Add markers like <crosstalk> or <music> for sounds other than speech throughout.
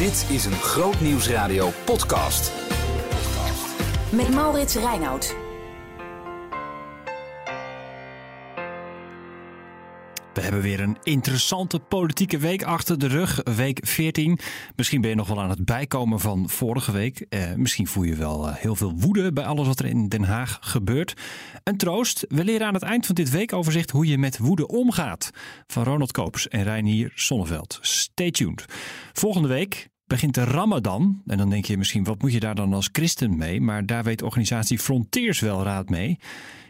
Dit is een Groot Nieuwsradio podcast. Met Maurits Reinoud. We hebben weer een interessante politieke week achter de rug. Week 14. Misschien ben je nog wel aan het bijkomen van vorige week. Eh, misschien voel je wel eh, heel veel woede bij alles wat er in Den Haag gebeurt. Een troost. We leren aan het eind van dit weekoverzicht hoe je met woede omgaat. Van Ronald Koops en Reinier Sonneveld. Stay tuned. Volgende week begint de Ramadan. En dan denk je misschien, wat moet je daar dan als christen mee? Maar daar weet organisatie Frontiers wel raad mee.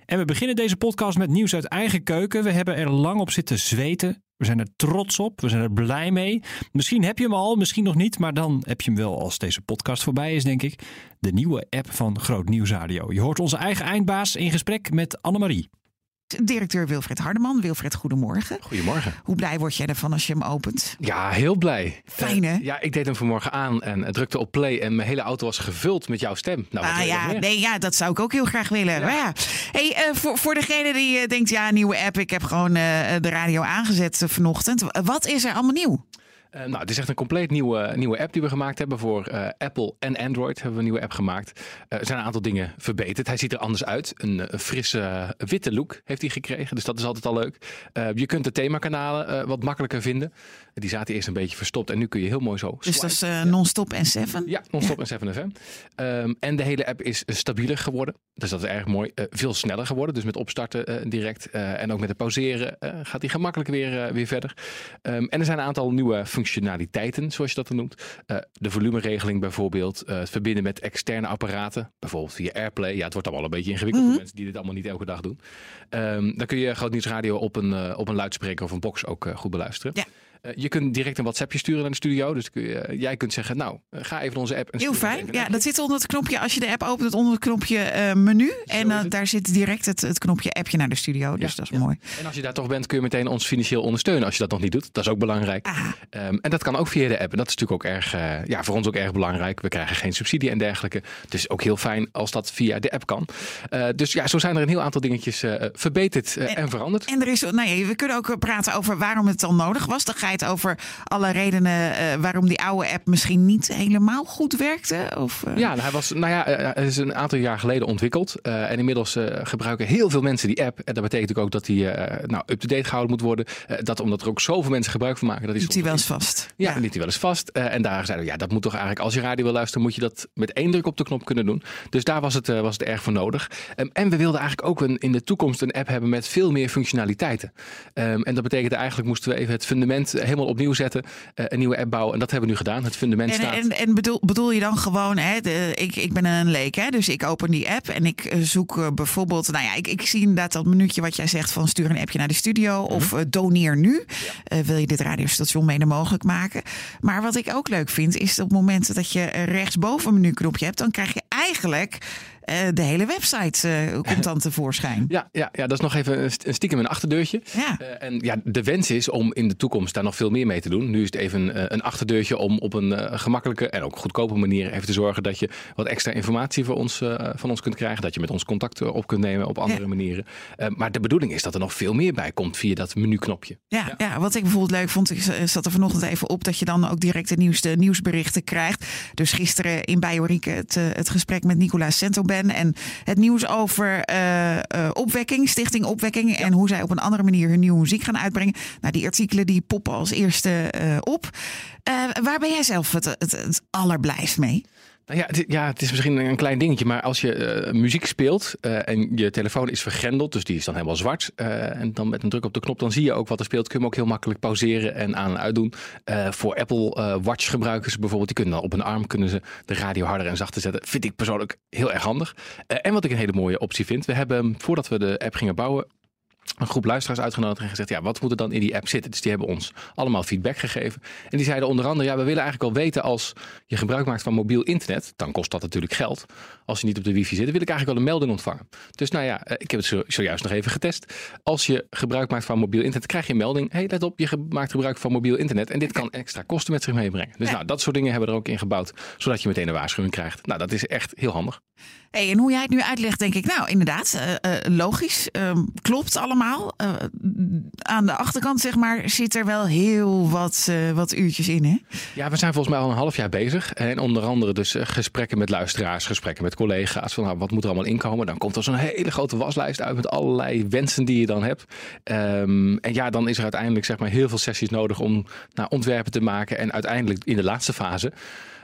En we beginnen deze podcast met nieuws uit eigen keuken. We hebben er lang op zitten zweten. We zijn er trots op. We zijn er blij mee. Misschien heb je hem al, misschien nog niet. Maar dan heb je hem wel als deze podcast voorbij is, denk ik. De nieuwe app van Groot Nieuws Radio. Je hoort onze eigen eindbaas in gesprek met Annemarie. Directeur Wilfred Hardeman. Wilfred, goedemorgen. Goedemorgen. Hoe blij word jij ervan als je hem opent? Ja, heel blij. Fijn, hè? Uh, ja, ik deed hem vanmorgen aan en drukte op play en mijn hele auto was gevuld met jouw stem. Nou, ah ja, nee, ja, dat zou ik ook heel graag willen. Ja. Ja. Hey, uh, voor, voor degene die uh, denkt, ja, nieuwe app, ik heb gewoon de radio aangezet vanochtend. Wat is er allemaal nieuw? Uh, nou, het is echt een compleet nieuwe, nieuwe app die we gemaakt hebben voor uh, Apple en Android. Hebben we een nieuwe app gemaakt. Uh, er zijn een aantal dingen verbeterd. Hij ziet er anders uit. Een, een frisse witte look heeft hij gekregen. Dus dat is altijd al leuk. je kunt de themakanalen wat makkelijker vinden. Die zaten eerst een beetje verstopt en nu kun je heel mooi zo. Dus dat is non-stop en 7? Ja, non-stop ja. en 7 FM. Um, en de hele app is stabieler geworden. Dus dat is erg mooi. veel sneller geworden. Dus met opstarten direct en ook met het pauzeren gaat hij gemakkelijk weer, weer verder. Um, en er zijn een aantal nieuwe functionaliteiten, zoals je dat dan noemt. Uh, de volumeregeling bijvoorbeeld. Uh, het verbinden met externe apparaten. Bijvoorbeeld via Airplay. Ja, het wordt allemaal een beetje ingewikkeld mm -hmm. voor mensen die dit allemaal niet elke dag doen. Um, dan kun je Groot Nieuwsradio op een, uh, op een luidspreker of een box ook goed beluisteren. Ja. Uh, je kunt direct een WhatsAppje sturen naar de studio. Dus kun je, uh, jij kunt zeggen, nou, uh, ga even onze app. En Heel fijn. Ja, dat zit onder het knopje. Als je de app opent, onder het knopje menu. En daar zit direct het, het, knopje appje naar de studio. Dus dat is mooi. En als je daar toch bent, kun je meteen ons financieel ondersteunen. Als je dat nog niet doet. Dat is ook belangrijk. Um, en dat kan ook via de app. En dat is natuurlijk ook erg, ja, voor ons ook erg belangrijk. We krijgen geen subsidie en dergelijke. Dus ook heel fijn als dat via de app kan. dus ja, zo zijn er een heel aantal dingetjes verbeterd en, en, veranderd. En er is, nou ja, we kunnen ook praten over waarom het dan nodig was. Dan ga over alle redenen uh, waarom die oude app misschien niet helemaal goed werkte? Of, uh... Ja, nou, hij was, nou ja, het is een aantal jaar geleden ontwikkeld. En inmiddels gebruiken heel veel mensen die app. En dat betekent ook dat die nou, up-to-date gehouden moet worden. dat omdat er ook zoveel mensen gebruik van maken. Dat liep hij wel eens vast. Ja, ja. liep hij wel eens vast. en daar zeiden we, ja, dat moet toch eigenlijk, als je radio wil luisteren, moet je dat met één druk op de knop kunnen doen. Dus daar was het, was het erg voor nodig. Um, en we wilden eigenlijk ook een, in de toekomst een app hebben met veel meer functionaliteiten. Um, en dat betekende eigenlijk moesten we even het fundament helemaal opnieuw zetten, uh, een nieuwe app bouwen. En dat hebben we nu gedaan. Het fundament en, staat. En, en bedoel, bedoel je dan gewoon, hè, de, ik, ik ben een leek, hè, dus ik open die app en ik zoek uh, bijvoorbeeld, nou ja, ik, ik zie inderdaad dat minuutje wat jij zegt van stuur een appje naar de studio mm -hmm. of uh, doneer nu. Ja. wil je dit radiostation mede mogelijk maken? Maar wat ik ook leuk vind, is op momenten dat je rechtsboven een menuknopje hebt, dan krijg je eigenlijk de hele website uh, komt dan tevoorschijn. Ja, ja, ja, dat is nog even een stiekem een achterdeurtje. Ja. Uh, en ja, de wens is om in de toekomst daar nog veel meer mee te doen. Nu is het even een achterdeurtje om op een gemakkelijke en ook goedkope manier even te zorgen dat je wat extra informatie voor ons, van ons kunt krijgen. Dat je met ons contact op kunt nemen op andere ja. manieren. maar de bedoeling is dat er nog veel meer bij komt via dat menuknopje. Ja, ja. ja wat ik bijvoorbeeld leuk vond, ik zat er vanochtend even op dat je dan ook direct de nieuwste nieuwsberichten krijgt. Dus gisteren in Biorieke het, het gesprek met Nicolaas En het nieuws over uh, uh, opwekking, Stichting Opwekking. En hoe zij op een andere manier hun nieuwe muziek gaan uitbrengen. Nou, die artikelen die poppen als eerste uh, op. waar ben jij zelf het, het, mee? Nou ja, het, ja, het is misschien een klein dingetje, maar als je uh, muziek speelt uh, en je telefoon is vergrendeld, dus die is dan helemaal zwart, uh, en dan met een druk op de knop, dan zie je ook wat er speelt. Kun je hem ook heel makkelijk pauzeren en aan en uitdoen. voor Apple Watch gebruikers bijvoorbeeld, die kunnen dan op een arm kunnen ze de radio harder en zachter zetten. Vind ik persoonlijk heel erg handig. en wat ik een hele mooie optie vind, we hebben voordat we de app gingen bouwen, een groep luisteraars uitgenodigd en gezegd: ja, wat moet er dan in die app zitten? Dus die hebben ons allemaal feedback gegeven. En die zeiden onder andere: ja, we willen eigenlijk wel weten als je gebruik maakt van mobiel internet, dan kost dat natuurlijk geld. Als je niet op de wifi zit, dan wil ik eigenlijk wel een melding ontvangen. Dus nou ja, ik heb het zojuist nog even getest. Als je gebruik maakt van mobiel internet, krijg je een melding: hey, let op, je maakt gebruik van mobiel internet. En dit kan extra kosten met zich meebrengen. Dus nou, dat soort dingen hebben we er ook in gebouwd, zodat je meteen een waarschuwing krijgt. Nou, dat is echt heel handig. Hey, en hoe jij het nu uitlegt, denk ik, nou inderdaad, uh, uh, logisch, uh, klopt allemaal. Uh, aan de achterkant, zeg maar, zit er wel heel wat, wat uurtjes in, hè? Ja, we zijn volgens mij al een half jaar bezig. En onder andere dus gesprekken met luisteraars, gesprekken met collega's. Van nou, wat moet er allemaal inkomen? Dan komt er zo'n hele grote waslijst uit met allerlei wensen die je dan hebt. Um, en ja, dan is er uiteindelijk zeg maar heel veel sessies nodig om nou, ontwerpen te maken. En uiteindelijk in de laatste fase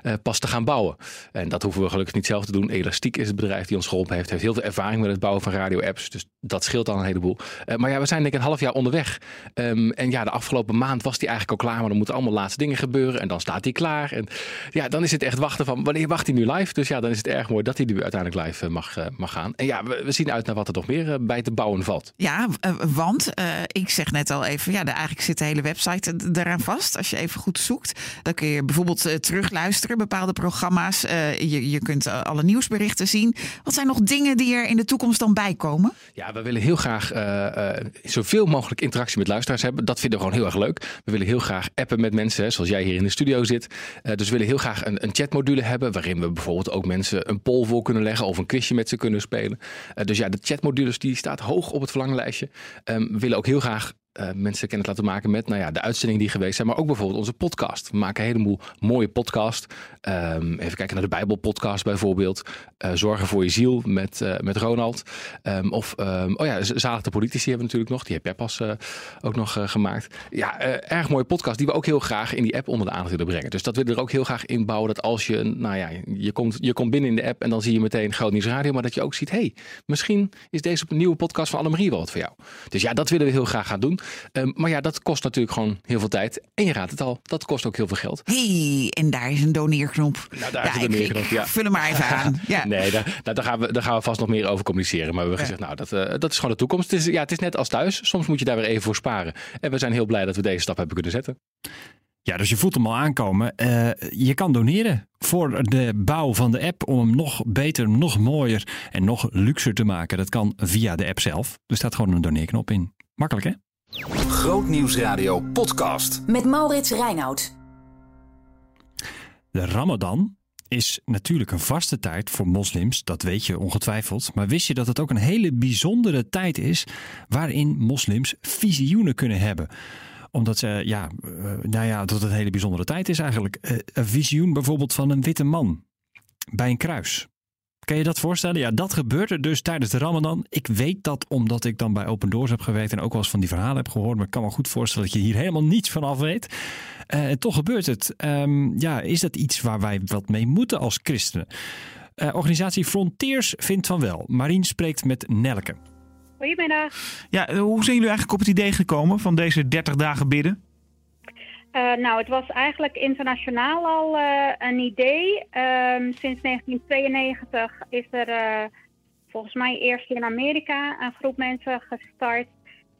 uh, pas te gaan bouwen. En dat hoeven we gelukkig niet zelf te doen. Elastiek is het bedrijf die ons geholpen heeft. Heeft heel veel ervaring met het bouwen van radio-apps. Dus dat scheelt al een heleboel. Uh, maar ja, we zijn denk ik een half jaar onderweg. Um, en ja, de afgelopen maand was die eigenlijk al klaar. Maar dan moeten allemaal laatste dingen gebeuren. En dan staat hij klaar. En ja, dan is het echt wachten van wanneer wacht hij nu live? Dus ja, dan is het erg mooi dat hij nu uiteindelijk live uh, mag, mag gaan. En ja, we, zien uit naar wat er nog meer bij te bouwen valt. Ja, want ik zeg net al even, ja, eigenlijk zit de hele website eraan vast. Als je even goed zoekt, dan kun je bijvoorbeeld terugluisteren, bepaalde programma's. Uh, je, je kunt uh, alle nieuwsberichten zien. Wat zijn nog dingen die er in de toekomst dan bij komen? Ja, we willen heel graag uh, zoveel mogelijk interactie met luisteraars hebben. Dat vinden we gewoon heel erg leuk. We willen heel graag appen met mensen, zoals jij hier in de studio zit. dus we willen heel graag een, een chatmodule hebben, waarin we bijvoorbeeld ook mensen een poll voor kunnen leggen of een quizje met ze kunnen spelen. dus ja, de chatmodules die staat hoog op het verlanglijstje. Um, we willen ook heel graag uh, mensen kennis laten maken met nou ja, de uitzendingen die geweest zijn, maar ook bijvoorbeeld onze podcast. We maken een heleboel mooie podcast. Um, even kijken naar de Bijbelpodcast bijvoorbeeld. Uh, Zorgen voor je ziel met, uh, met Ronald. Um, of, um, oh ja, Zalig de Politici hebben we natuurlijk nog. Die heb jij pas ook nog gemaakt. Ja, erg mooie podcast die we ook heel graag in die app onder de aandacht willen brengen. Dus dat willen we er ook heel graag inbouwen. Dat als je, nou ja, je komt, je komt binnen in de app en dan zie je meteen Groot Nieuws Radio. Maar dat je ook ziet, hey, misschien is deze nieuwe podcast van Annemarie wel wat voor jou. Dus ja, dat willen we heel graag gaan doen. Um, maar ja, dat kost natuurlijk gewoon heel veel tijd. En je raadt het al, dat kost ook heel veel geld. hey, en daar is een doneerknop. Nou, daar ja, is een doneerknop, ja. Vul hem maar even aan. <laughs> Ja. Nee, daar, daar, gaan we, daar gaan we vast nog meer over communiceren. Maar we hebben gezegd, nou, dat, uh, dat is gewoon de toekomst. Het is, ja, het is net als thuis. Soms moet je daar weer even voor sparen. En we zijn heel blij dat we deze stap hebben kunnen zetten. Ja, dus je voelt hem al aankomen. Uh, je kan doneren voor de bouw van de app om hem nog beter, nog mooier en nog luxer te maken. Dat kan via de app zelf. Er staat gewoon een doneerknop in. Makkelijk hè? Grootnieuwsradio podcast. Met Maurits Reinoud. De Ramadan is natuurlijk een vaste tijd voor moslims, dat weet je ongetwijfeld. Maar wist je dat het ook een hele bijzondere tijd is waarin moslims visioenen kunnen hebben? Omdat ze, ja, uh, nou ja, dat het een hele bijzondere tijd is eigenlijk. Uh, een visioen bijvoorbeeld van een witte man bij een kruis. Kan je dat voorstellen? Ja, dat gebeurt er dus tijdens de Ramadan. Ik weet dat omdat ik dan bij Open Doors heb gewerkt en ook wel eens van die verhalen heb gehoord. Maar ik kan me goed voorstellen dat je hier helemaal niets van af weet. Uh, en toch gebeurt het. Um, ja, is dat iets waar wij wat mee moeten als christenen? Uh, organisatie Frontiers vindt van wel. Marien spreekt met Nelke. Goedemiddag. Ja, hoe zijn jullie eigenlijk op het idee gekomen van deze 30 dagen bidden? Uh, nou, het was eigenlijk internationaal al uh, een idee. Um, sinds 1992 is er uh, volgens mij eerst in Amerika een groep mensen gestart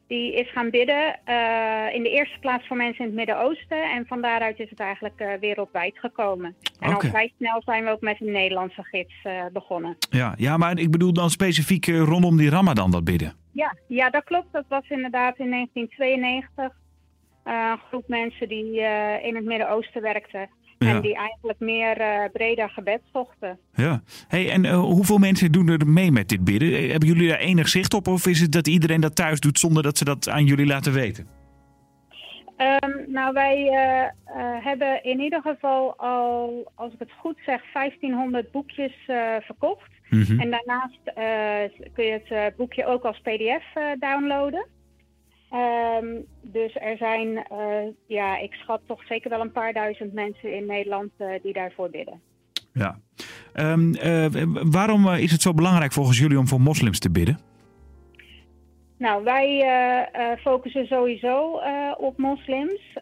die is gaan bidden. in de eerste plaats voor mensen in het Midden-Oosten. En van daaruit is het eigenlijk wereldwijd gekomen. En okay. al vrij snel zijn we ook met een Nederlandse gids begonnen. Ja, ja, maar ik bedoel dan specifiek rondom die Ramadan dat bidden. Ja, ja, dat klopt. Dat was inderdaad in 1992 uh, een groep mensen die uh, in het Midden-Oosten werkten. Ja. En die eigenlijk meer uh, breder gebed zochten. Ja. Hey, en hoeveel mensen doen er mee met dit bidden? Hebben jullie daar enig zicht op? Of is het dat iedereen dat thuis doet zonder dat ze dat aan jullie laten weten? Um, nou, wij hebben in ieder geval al, als ik het goed zeg, 1500 boekjes verkocht. Mm -hmm. En daarnaast kun je het boekje ook als pdf downloaden. Um, dus er zijn, uh, ja, ik schat toch zeker wel een paar duizend mensen in Nederland uh, die daarvoor bidden. Ja. Um, uh, waarom is het zo belangrijk volgens jullie om voor moslims te bidden? Nou, wij focussen sowieso op moslims,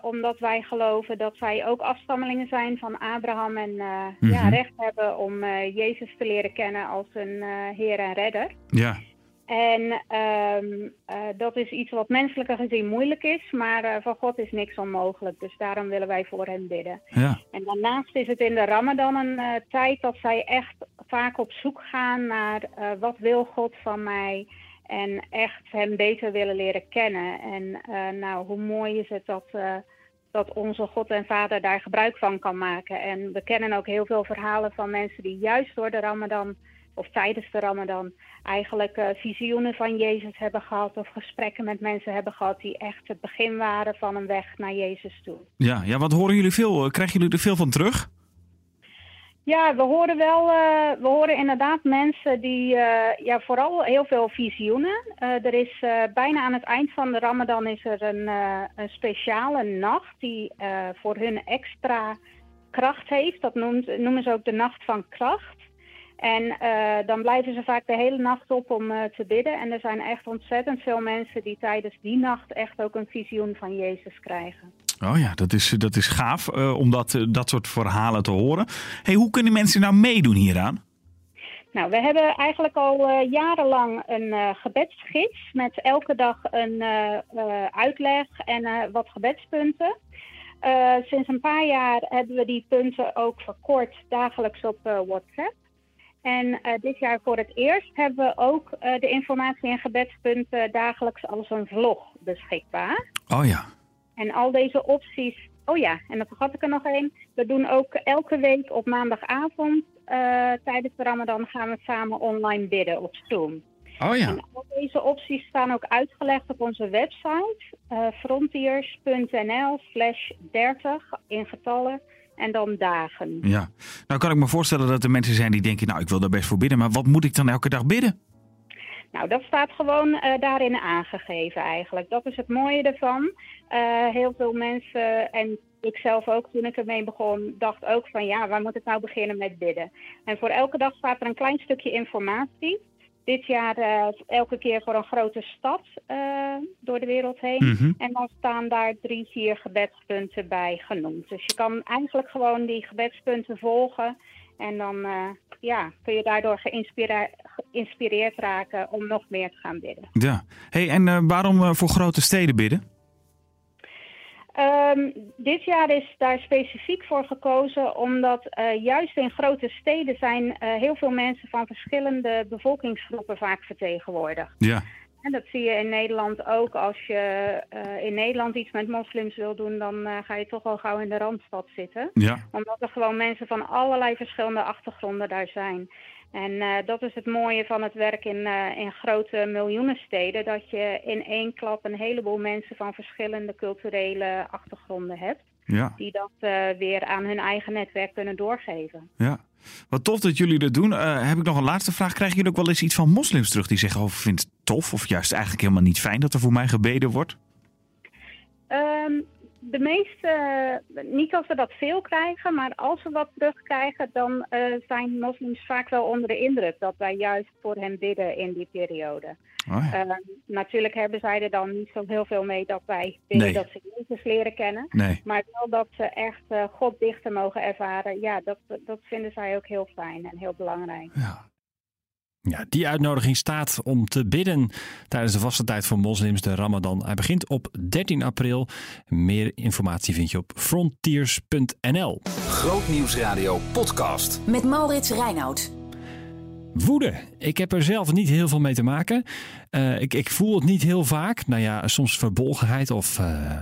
omdat wij geloven dat zij ook afstammelingen zijn van Abraham en mm -hmm. ja, recht hebben om Jezus te leren kennen als een Heer en Redder. Ja. En um, uh, dat is iets wat menselijker gezien moeilijk is, maar uh, voor God is niks onmogelijk. Dus daarom willen wij voor hen bidden. Ja. En daarnaast is het in de Ramadan een uh, tijd dat zij echt vaak op zoek gaan naar wat wil God van mij. En echt hem beter willen leren kennen. En nou, hoe mooi is het dat, dat onze God en Vader daar gebruik van kan maken. En we kennen ook heel veel verhalen van mensen die juist door de Ramadan of tijdens de Ramadan eigenlijk uh, visioenen van Jezus hebben gehad of gesprekken met mensen hebben gehad die echt het begin waren van een weg naar Jezus toe. Ja, ja wat horen jullie veel? Krijgen jullie er veel van terug? Ja, we horen wel, uh, we horen inderdaad mensen die, uh, ja, vooral heel veel visioenen. Uh, er is bijna aan het eind van de Ramadan is er een, een speciale nacht die voor hun extra kracht heeft. Dat noemt, noemen ze ook de nacht van kracht. En dan blijven ze vaak de hele nacht op om te bidden. En er zijn echt ontzettend veel mensen die tijdens die nacht echt ook een visioen van Jezus krijgen. Oh ja, dat is, dat is gaaf uh, om dat, dat soort verhalen te horen. Hey, hoe kunnen mensen nou meedoen hieraan? Nou, we hebben eigenlijk al jarenlang een gebedsgids met elke dag een uitleg en wat gebedspunten. sinds een paar jaar hebben we die punten ook verkort dagelijks op WhatsApp. En dit jaar voor het eerst hebben we ook de informatie en gebedspunten dagelijks als een vlog beschikbaar. Oh ja. En al deze opties. Oh ja, en dan vergat ik er nog één. We doen ook elke week op maandagavond uh, tijdens de Ramadan gaan we samen online bidden op Zoom. Oh ja. En al deze opties staan ook uitgelegd op onze website uh, frontiers.nl slash 30 in getallen en dan dagen. Ja, nou kan ik me voorstellen dat er mensen zijn die denken, nou ik wil daar best voor bidden, maar wat moet ik dan elke dag bidden? Nou, dat staat gewoon uh, daarin aangegeven eigenlijk. Dat is het mooie ervan. Uh, heel veel mensen, en ik zelf ook toen ik ermee begon, dacht ook van ja, waar moet ik nou beginnen met bidden? En voor elke dag staat er een klein stukje informatie. Dit jaar uh, elke keer voor een grote stad door de wereld heen. Mhm. En dan staan daar drie, vier gebedspunten bij genoemd. Dus je kan eigenlijk gewoon die gebedspunten volgen. En dan uh, ja, kun je daardoor geïnspireerd, geïnspireerd raken om nog meer te gaan bidden. Ja, hey, en waarom voor grote steden bidden? Um, dit jaar is daar specifiek voor gekozen omdat juist in grote steden zijn heel veel mensen van verschillende bevolkingsgroepen vaak vertegenwoordigd. Ja. En dat zie je in Nederland ook. Als je uh, in Nederland iets met moslims wil doen, dan uh, ga je toch al gauw in de randstad zitten. Ja. Omdat er gewoon mensen van allerlei verschillende achtergronden daar zijn. En uh, dat is het mooie van het werk in, in grote miljoenensteden. Dat je in één klap een heleboel mensen van verschillende culturele achtergronden hebt. Ja. Die dat weer aan hun eigen netwerk kunnen doorgeven. Ja. Wat tof dat jullie dat doen. Uh, heb ik nog een laatste vraag. Krijgen jullie ook wel eens iets van moslims terug die zeggen: Oh, vind het tof of juist eigenlijk helemaal niet fijn dat er voor mij gebeden wordt? Um, de meeste, niet als we dat veel krijgen, maar als we wat terugkrijgen, dan uh, zijn moslims vaak wel onder de indruk dat wij juist voor hen bidden in die periode. Oh ja. uh, natuurlijk hebben zij er dan niet zo heel veel mee dat wij bidden Nee. dat ze Jezus leren kennen. Nee. Maar wel dat ze echt uh, God dichter mogen ervaren. Ja, dat, dat vinden zij ook heel fijn en heel belangrijk. Ja. Ja, die uitnodiging staat om te bidden tijdens de vaste tijd voor moslims, de Ramadan. Hij begint op 13 april. Meer informatie vind je op frontiers.nl. Grootnieuwsradio podcast. Met Maurits Reinoud. Woede. Ik heb er zelf niet heel veel mee te maken. Uh, ik, ik voel het niet heel vaak. Nou ja, soms verbolgenheid of uh,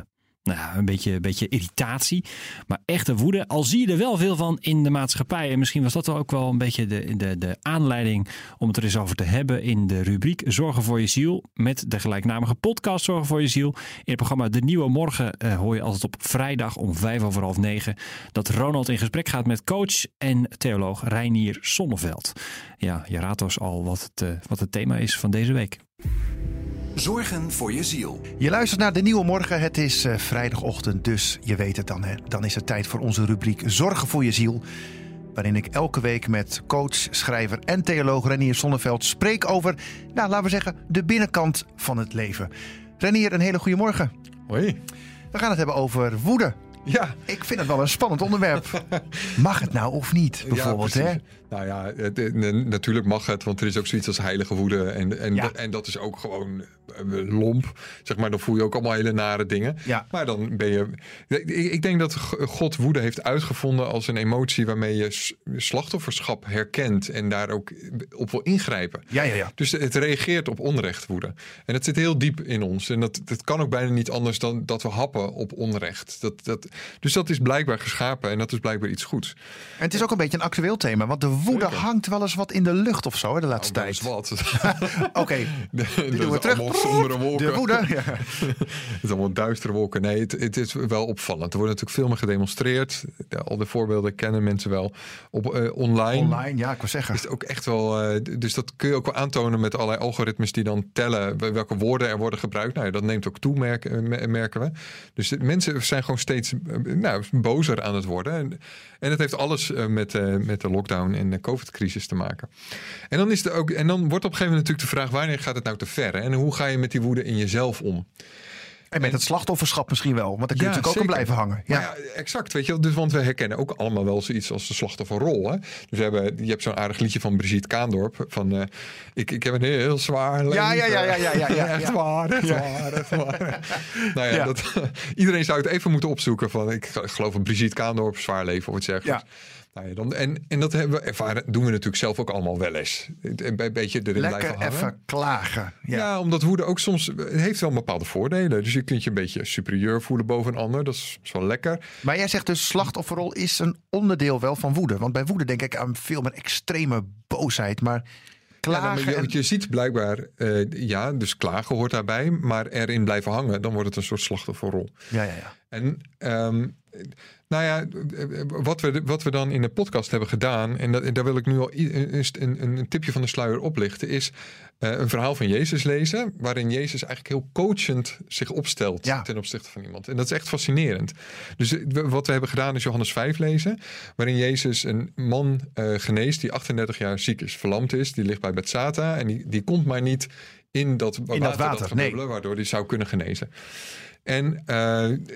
nou een beetje, beetje irritatie. Maar echte woede, al zie je er wel veel van in de maatschappij. En misschien was dat ook wel een beetje de, de, de aanleiding om het er eens over te hebben in de rubriek Zorgen voor je ziel. Met de gelijknamige podcast Zorgen voor je ziel. In het programma De Nieuwe Morgen uh, hoor je altijd op vrijdag om vijf over half negen dat Ronald in gesprek gaat met coach en theoloog Reinier Sonneveld. Ja, je raadt dus al wat het, uh, wat het thema is van deze week. Zorgen voor je ziel. Je luistert naar de Nieuwe Morgen. Het is uh, vrijdagochtend, dus je weet het dan. Hè? Dan is het tijd voor onze rubriek Zorgen voor je ziel. Waarin ik elke week met coach, schrijver en theoloog Renier Sonneveld spreek over, nou, laten we zeggen, de binnenkant van het leven. Renier, een hele goede morgen. Hoi. We gaan het hebben over woede. Ja. Ik vind het wel een spannend onderwerp. <laughs> Mag het nou of niet, bijvoorbeeld? Ja, hè? Nou ja, het, natuurlijk mag het, want er is ook zoiets als heilige woede. En, en, ja. en dat is ook gewoon lomp. Zeg maar, dan voel je ook allemaal hele nare dingen. Ja. Maar dan ben je. Ik denk dat God woede heeft uitgevonden als een emotie waarmee je slachtofferschap herkent en daar ook op wil ingrijpen. Ja, ja, ja. Dus het reageert op onrecht woede. En dat zit heel diep in ons. En dat, dat kan ook bijna niet anders dan dat we happen op onrecht. Dat, dat, Dus dat is blijkbaar geschapen en dat is blijkbaar iets goeds. En het is ook een beetje een actueel thema, want de woede Zeker. hangt wel eens wat in de lucht of zo hè, de laatste Nou, dat tijd. is wat. <laughs> Oké, <laughs> Die doen we terug. Sombere wolken. de woede. Ja. <laughs> Het is allemaal duistere wolken. Nee, het, het is wel opvallend. Er wordt natuurlijk veel meer gedemonstreerd. Al de voorbeelden kennen mensen wel. Op, eh, online, Online, ja, ik wil zeggen. is het ook echt wel... eh, dus dat kun je ook wel aantonen met allerlei algoritmes die dan tellen wel- welke woorden er worden gebruikt. Nou ja, dat neemt ook toe, merken, me- merken we. Dus mensen zijn gewoon steeds eh, nou, bozer aan het worden. En, en het heeft alles eh, met, eh, met de lockdown en de covid-crisis te maken. En dan, is er ook, en dan wordt op een gegeven moment natuurlijk de vraag... wanneer gaat het nou te ver? hè? En hoe ga je met die woede in jezelf om? En met het slachtofferschap misschien wel, want dan kun je natuurlijk ook aan blijven hangen. Ja. ja, exact. Weet je, dus, want we herkennen ook allemaal wel zoiets als de slachtofferrol. Hè? Dus we hebben, je hebt zo'n aardig liedje van Brigitte Kaandorp. Van, eh, ik, ik heb een heel zwaar leven. Ja, ja, ja, ja, ja, ja, ja. <laughs> echt waar, echt waar, echt waar. <laughs> nou ja, Ja. Dat, <laughs> iedereen zou het even moeten opzoeken. Van, ik geloof dat Brigitte Kaandorp zwaar leven of iets dergelijks. Ja. Nou ja, dan, en, en dat hebben we ervaren, doen we natuurlijk zelf ook allemaal wel eens. Een be- beetje erin Lekker blijven hangen. even klagen. Ja. Ja. omdat woede ook soms het heeft wel bepaalde voordelen. Dus je kunt je een beetje superieur voelen boven een ander. Dat is, is wel lekker. Maar jij zegt dus slachtofferrol is een onderdeel wel van woede. Want bij woede denk ik aan veel meer extreme boosheid. Maar Ja, klagen... dan, je ziet blijkbaar, eh, ja, dus klagen hoort daarbij. Maar erin blijven hangen, dan wordt het een soort slachtofferrol. ja, ja, ja. En ehm, nou ja, wat we, wat we dan in de podcast hebben gedaan, en, dat, daar wil ik nu al een, een, een tipje van de sluier oplichten, is eh, een verhaal van Jezus lezen, waarin Jezus eigenlijk heel coachend zich opstelt Ja. ten opzichte van iemand. En dat is echt fascinerend. Dus eh, wat we hebben gedaan is Johannes 5 lezen, waarin Jezus een man eh, geneest die 38 jaar ziek is, verlamd is, die ligt bij Bethsata en die, die komt maar niet in dat water, water, dat nee. gebubbelen, waardoor die zou kunnen genezen. En eh,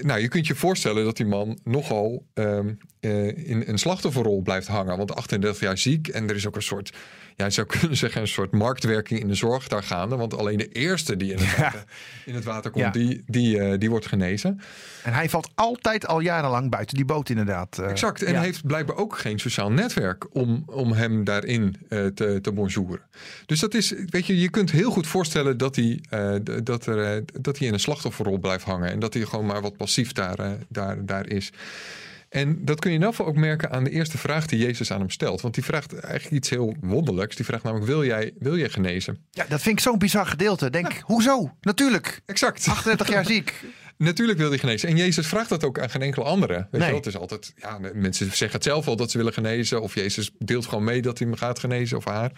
nou, je kunt je voorstellen dat die man nogal ehm, eh, in een slachtofferrol blijft hangen. Want 38 jaar ziek en er is ook een soort, ja, je zou <laughs> kunnen zeggen, een soort marktwerking in de zorg daar gaande. Want alleen de eerste die in het water, in het water komt, Ja. die, die, eh, die wordt genezen. En hij valt altijd al jarenlang buiten die boot inderdaad. Exact. En ja. heeft blijkbaar ook geen sociaal netwerk om, om hem daarin te, te bonjouren. Dus dat is, weet je, je kunt heel goed voorstellen dat hij, dat er, dat hij in een slachtofferrol blijft hangen. En dat hij gewoon maar wat passief daar, eh, daar, daar is. En dat kun je in ieder geval ook merken aan de eerste vraag die Jezus aan hem stelt. Want die vraagt eigenlijk iets heel wonderlijks. Die vraagt namelijk, wil jij, wil jij genezen? ja, dat vind ik zo'n bizar gedeelte. Denk, hoezo? Natuurlijk. Exact. 38 jaar ziek. <laughs> Natuurlijk wil hij genezen. En Jezus vraagt dat ook aan geen enkele andere. Weet Nee. je wel? Het is altijd, ja, mensen zeggen het zelf al dat ze willen genezen. Of Jezus deelt gewoon mee dat hij hem gaat genezen of haar.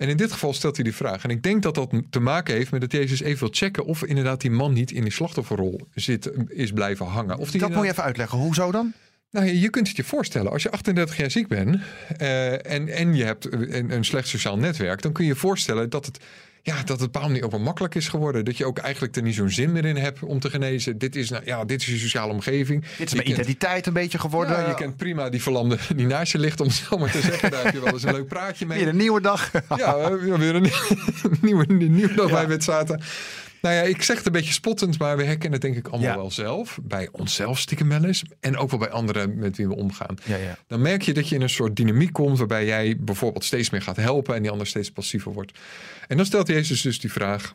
En in dit geval stelt hij die vraag. En ik denk dat dat te maken heeft met dat Jezus even wil checken of inderdaad die man niet in die slachtofferrol zit, is blijven hangen. Of die Dat moet je even uitleggen. Hoezo dan? nou, je- je kunt het je voorstellen. Als je 38 jaar ziek bent eh, en, en je hebt een, een slecht sociaal netwerk, dan kun je je voorstellen dat het, ja, dat het op een bepaalde manier ook wel makkelijk is geworden. Dat je ook eigenlijk er niet zo'n zin meer in hebt om te genezen. Dit is, nou, ja, dit is je sociale omgeving. Dit is mijn kent- identiteit een beetje geworden. ja, je kent prima die verlamde <laughs> die naast je ligt, om het zo maar te zeggen. Daar heb je wel eens een leuk praatje mee. Weer een nieuwe dag. Ja, we- weer een <laughs> nieuwe, nieuwe dag bij met zaten. Nou ja, ik zeg het een beetje spottend, maar we herkennen het denk ik allemaal Ja. wel zelf. Bij onszelf stiekem wel eens. En ook wel bij anderen met wie we omgaan. Ja, ja. Dan merk je dat je in een soort dynamiek komt waarbij jij bijvoorbeeld steeds meer gaat helpen en die ander steeds passiever wordt. En dan stelt Jezus dus die vraag: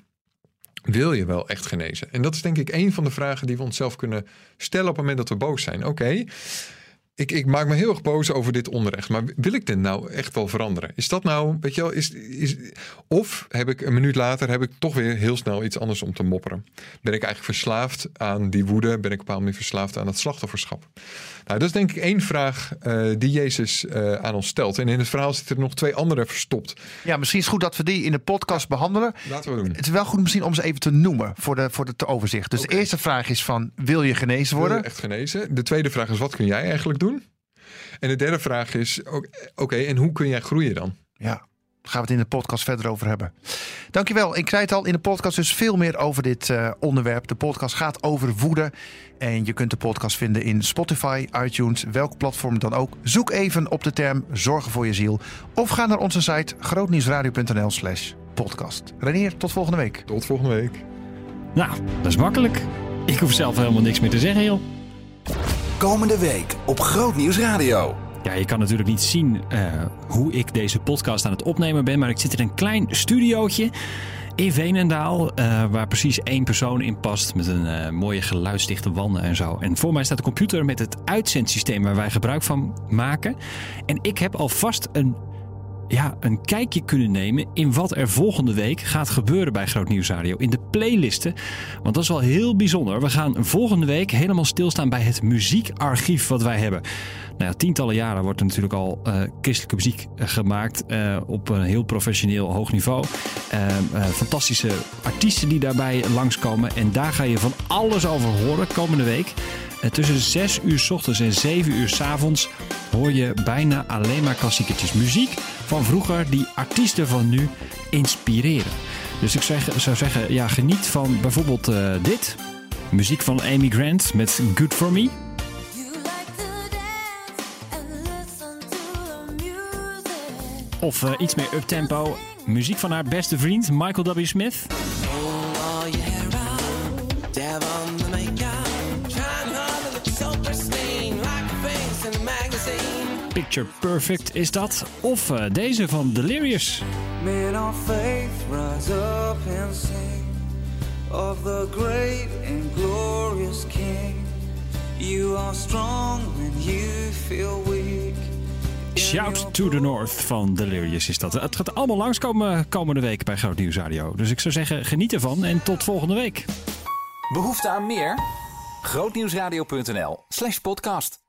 wil je wel echt genezen? En dat is denk ik een van de vragen die we onszelf kunnen stellen op het moment dat we boos zijn. Oké, ik, ik maak me heel erg boos over dit onrecht, maar wil ik dit nou echt wel veranderen? Is dat nou, weet je wel, is, is, of heb ik een minuut later heb ik toch weer heel snel iets anders om te mopperen? Ben ik eigenlijk verslaafd aan die woede? Ben ik op een bepaalde manier verslaafd aan het slachtofferschap? Nou, dat is denk ik één vraag eh, die Jezus eh, aan ons stelt. En in het verhaal zitten er nog twee andere verstopt. ja, misschien is het goed dat we die in de podcast behandelen. Laten we doen. Het is wel goed misschien om ze even te noemen voor, de, voor het overzicht. Dus de eerste vraag is van, wil je genezen Wil je worden? echt genezen? De tweede vraag is, wat kun jij eigenlijk doen? En de derde vraag is, oké, en hoe kun jij groeien dan? Ja, daar gaan we het in de podcast verder over hebben. Dankjewel. Ik zei het al in de podcast dus veel meer over dit eh, onderwerp. De podcast gaat over woede. En je kunt de podcast vinden in Spotify, iTunes, welk platform dan ook. Zoek even op de term Zorgen voor je ziel. Of ga naar onze site grootnieuwsradio.nl slash podcast. Renier, tot volgende week. Tot volgende week. Nou, dat is makkelijk. Ik hoef zelf helemaal niks meer te zeggen, joh. Komende week op Grootnieuws Radio. Ja, je kan natuurlijk niet zien eh, hoe ik deze podcast aan het opnemen ben, maar ik zit in een klein studiootje in Veenendaal, eh, waar precies één persoon in past met een eh, mooie geluidsdichte wanden en zo. En voor mij staat de computer met het uitzendsysteem waar wij gebruik van maken. En ik heb alvast een ja, een kijkje kunnen nemen in wat er volgende week gaat gebeuren bij Groot Nieuws Radio. In de playlisten. Want dat is wel heel bijzonder. We gaan volgende week helemaal stilstaan bij het muziekarchief wat wij hebben. Nou ja, tientallen jaren wordt er natuurlijk al uh, christelijke muziek uh, gemaakt. Uh, op een heel professioneel hoog niveau. fantastische artiesten die daarbij langskomen. En daar ga je van alles over horen komende week. tussen 6 uur s ochtends en 7 uur s avonds hoor je bijna alleen maar klassiekertjes. Muziek van vroeger die artiesten van nu inspireren. Dus ik zeg, zou zeggen, ja, geniet van bijvoorbeeld uh, dit. Muziek van Amy Grant met Good For Me. Of uh, iets meer uptempo. Muziek van haar beste vriend Michael W. Smith. Picture Perfect is dat. Of uh, deze van Delirious. Men of faith rise up and sing of the great and glorious King. You are strong when you feel weak. Shout to the North van Delirious is dat. Het gaat allemaal langskomen komende week bij Groot Nieuws Radio. Dus ik zou zeggen, geniet ervan en tot volgende week. Behoefte aan meer? Grootnieuwsradio.nl slash podcast.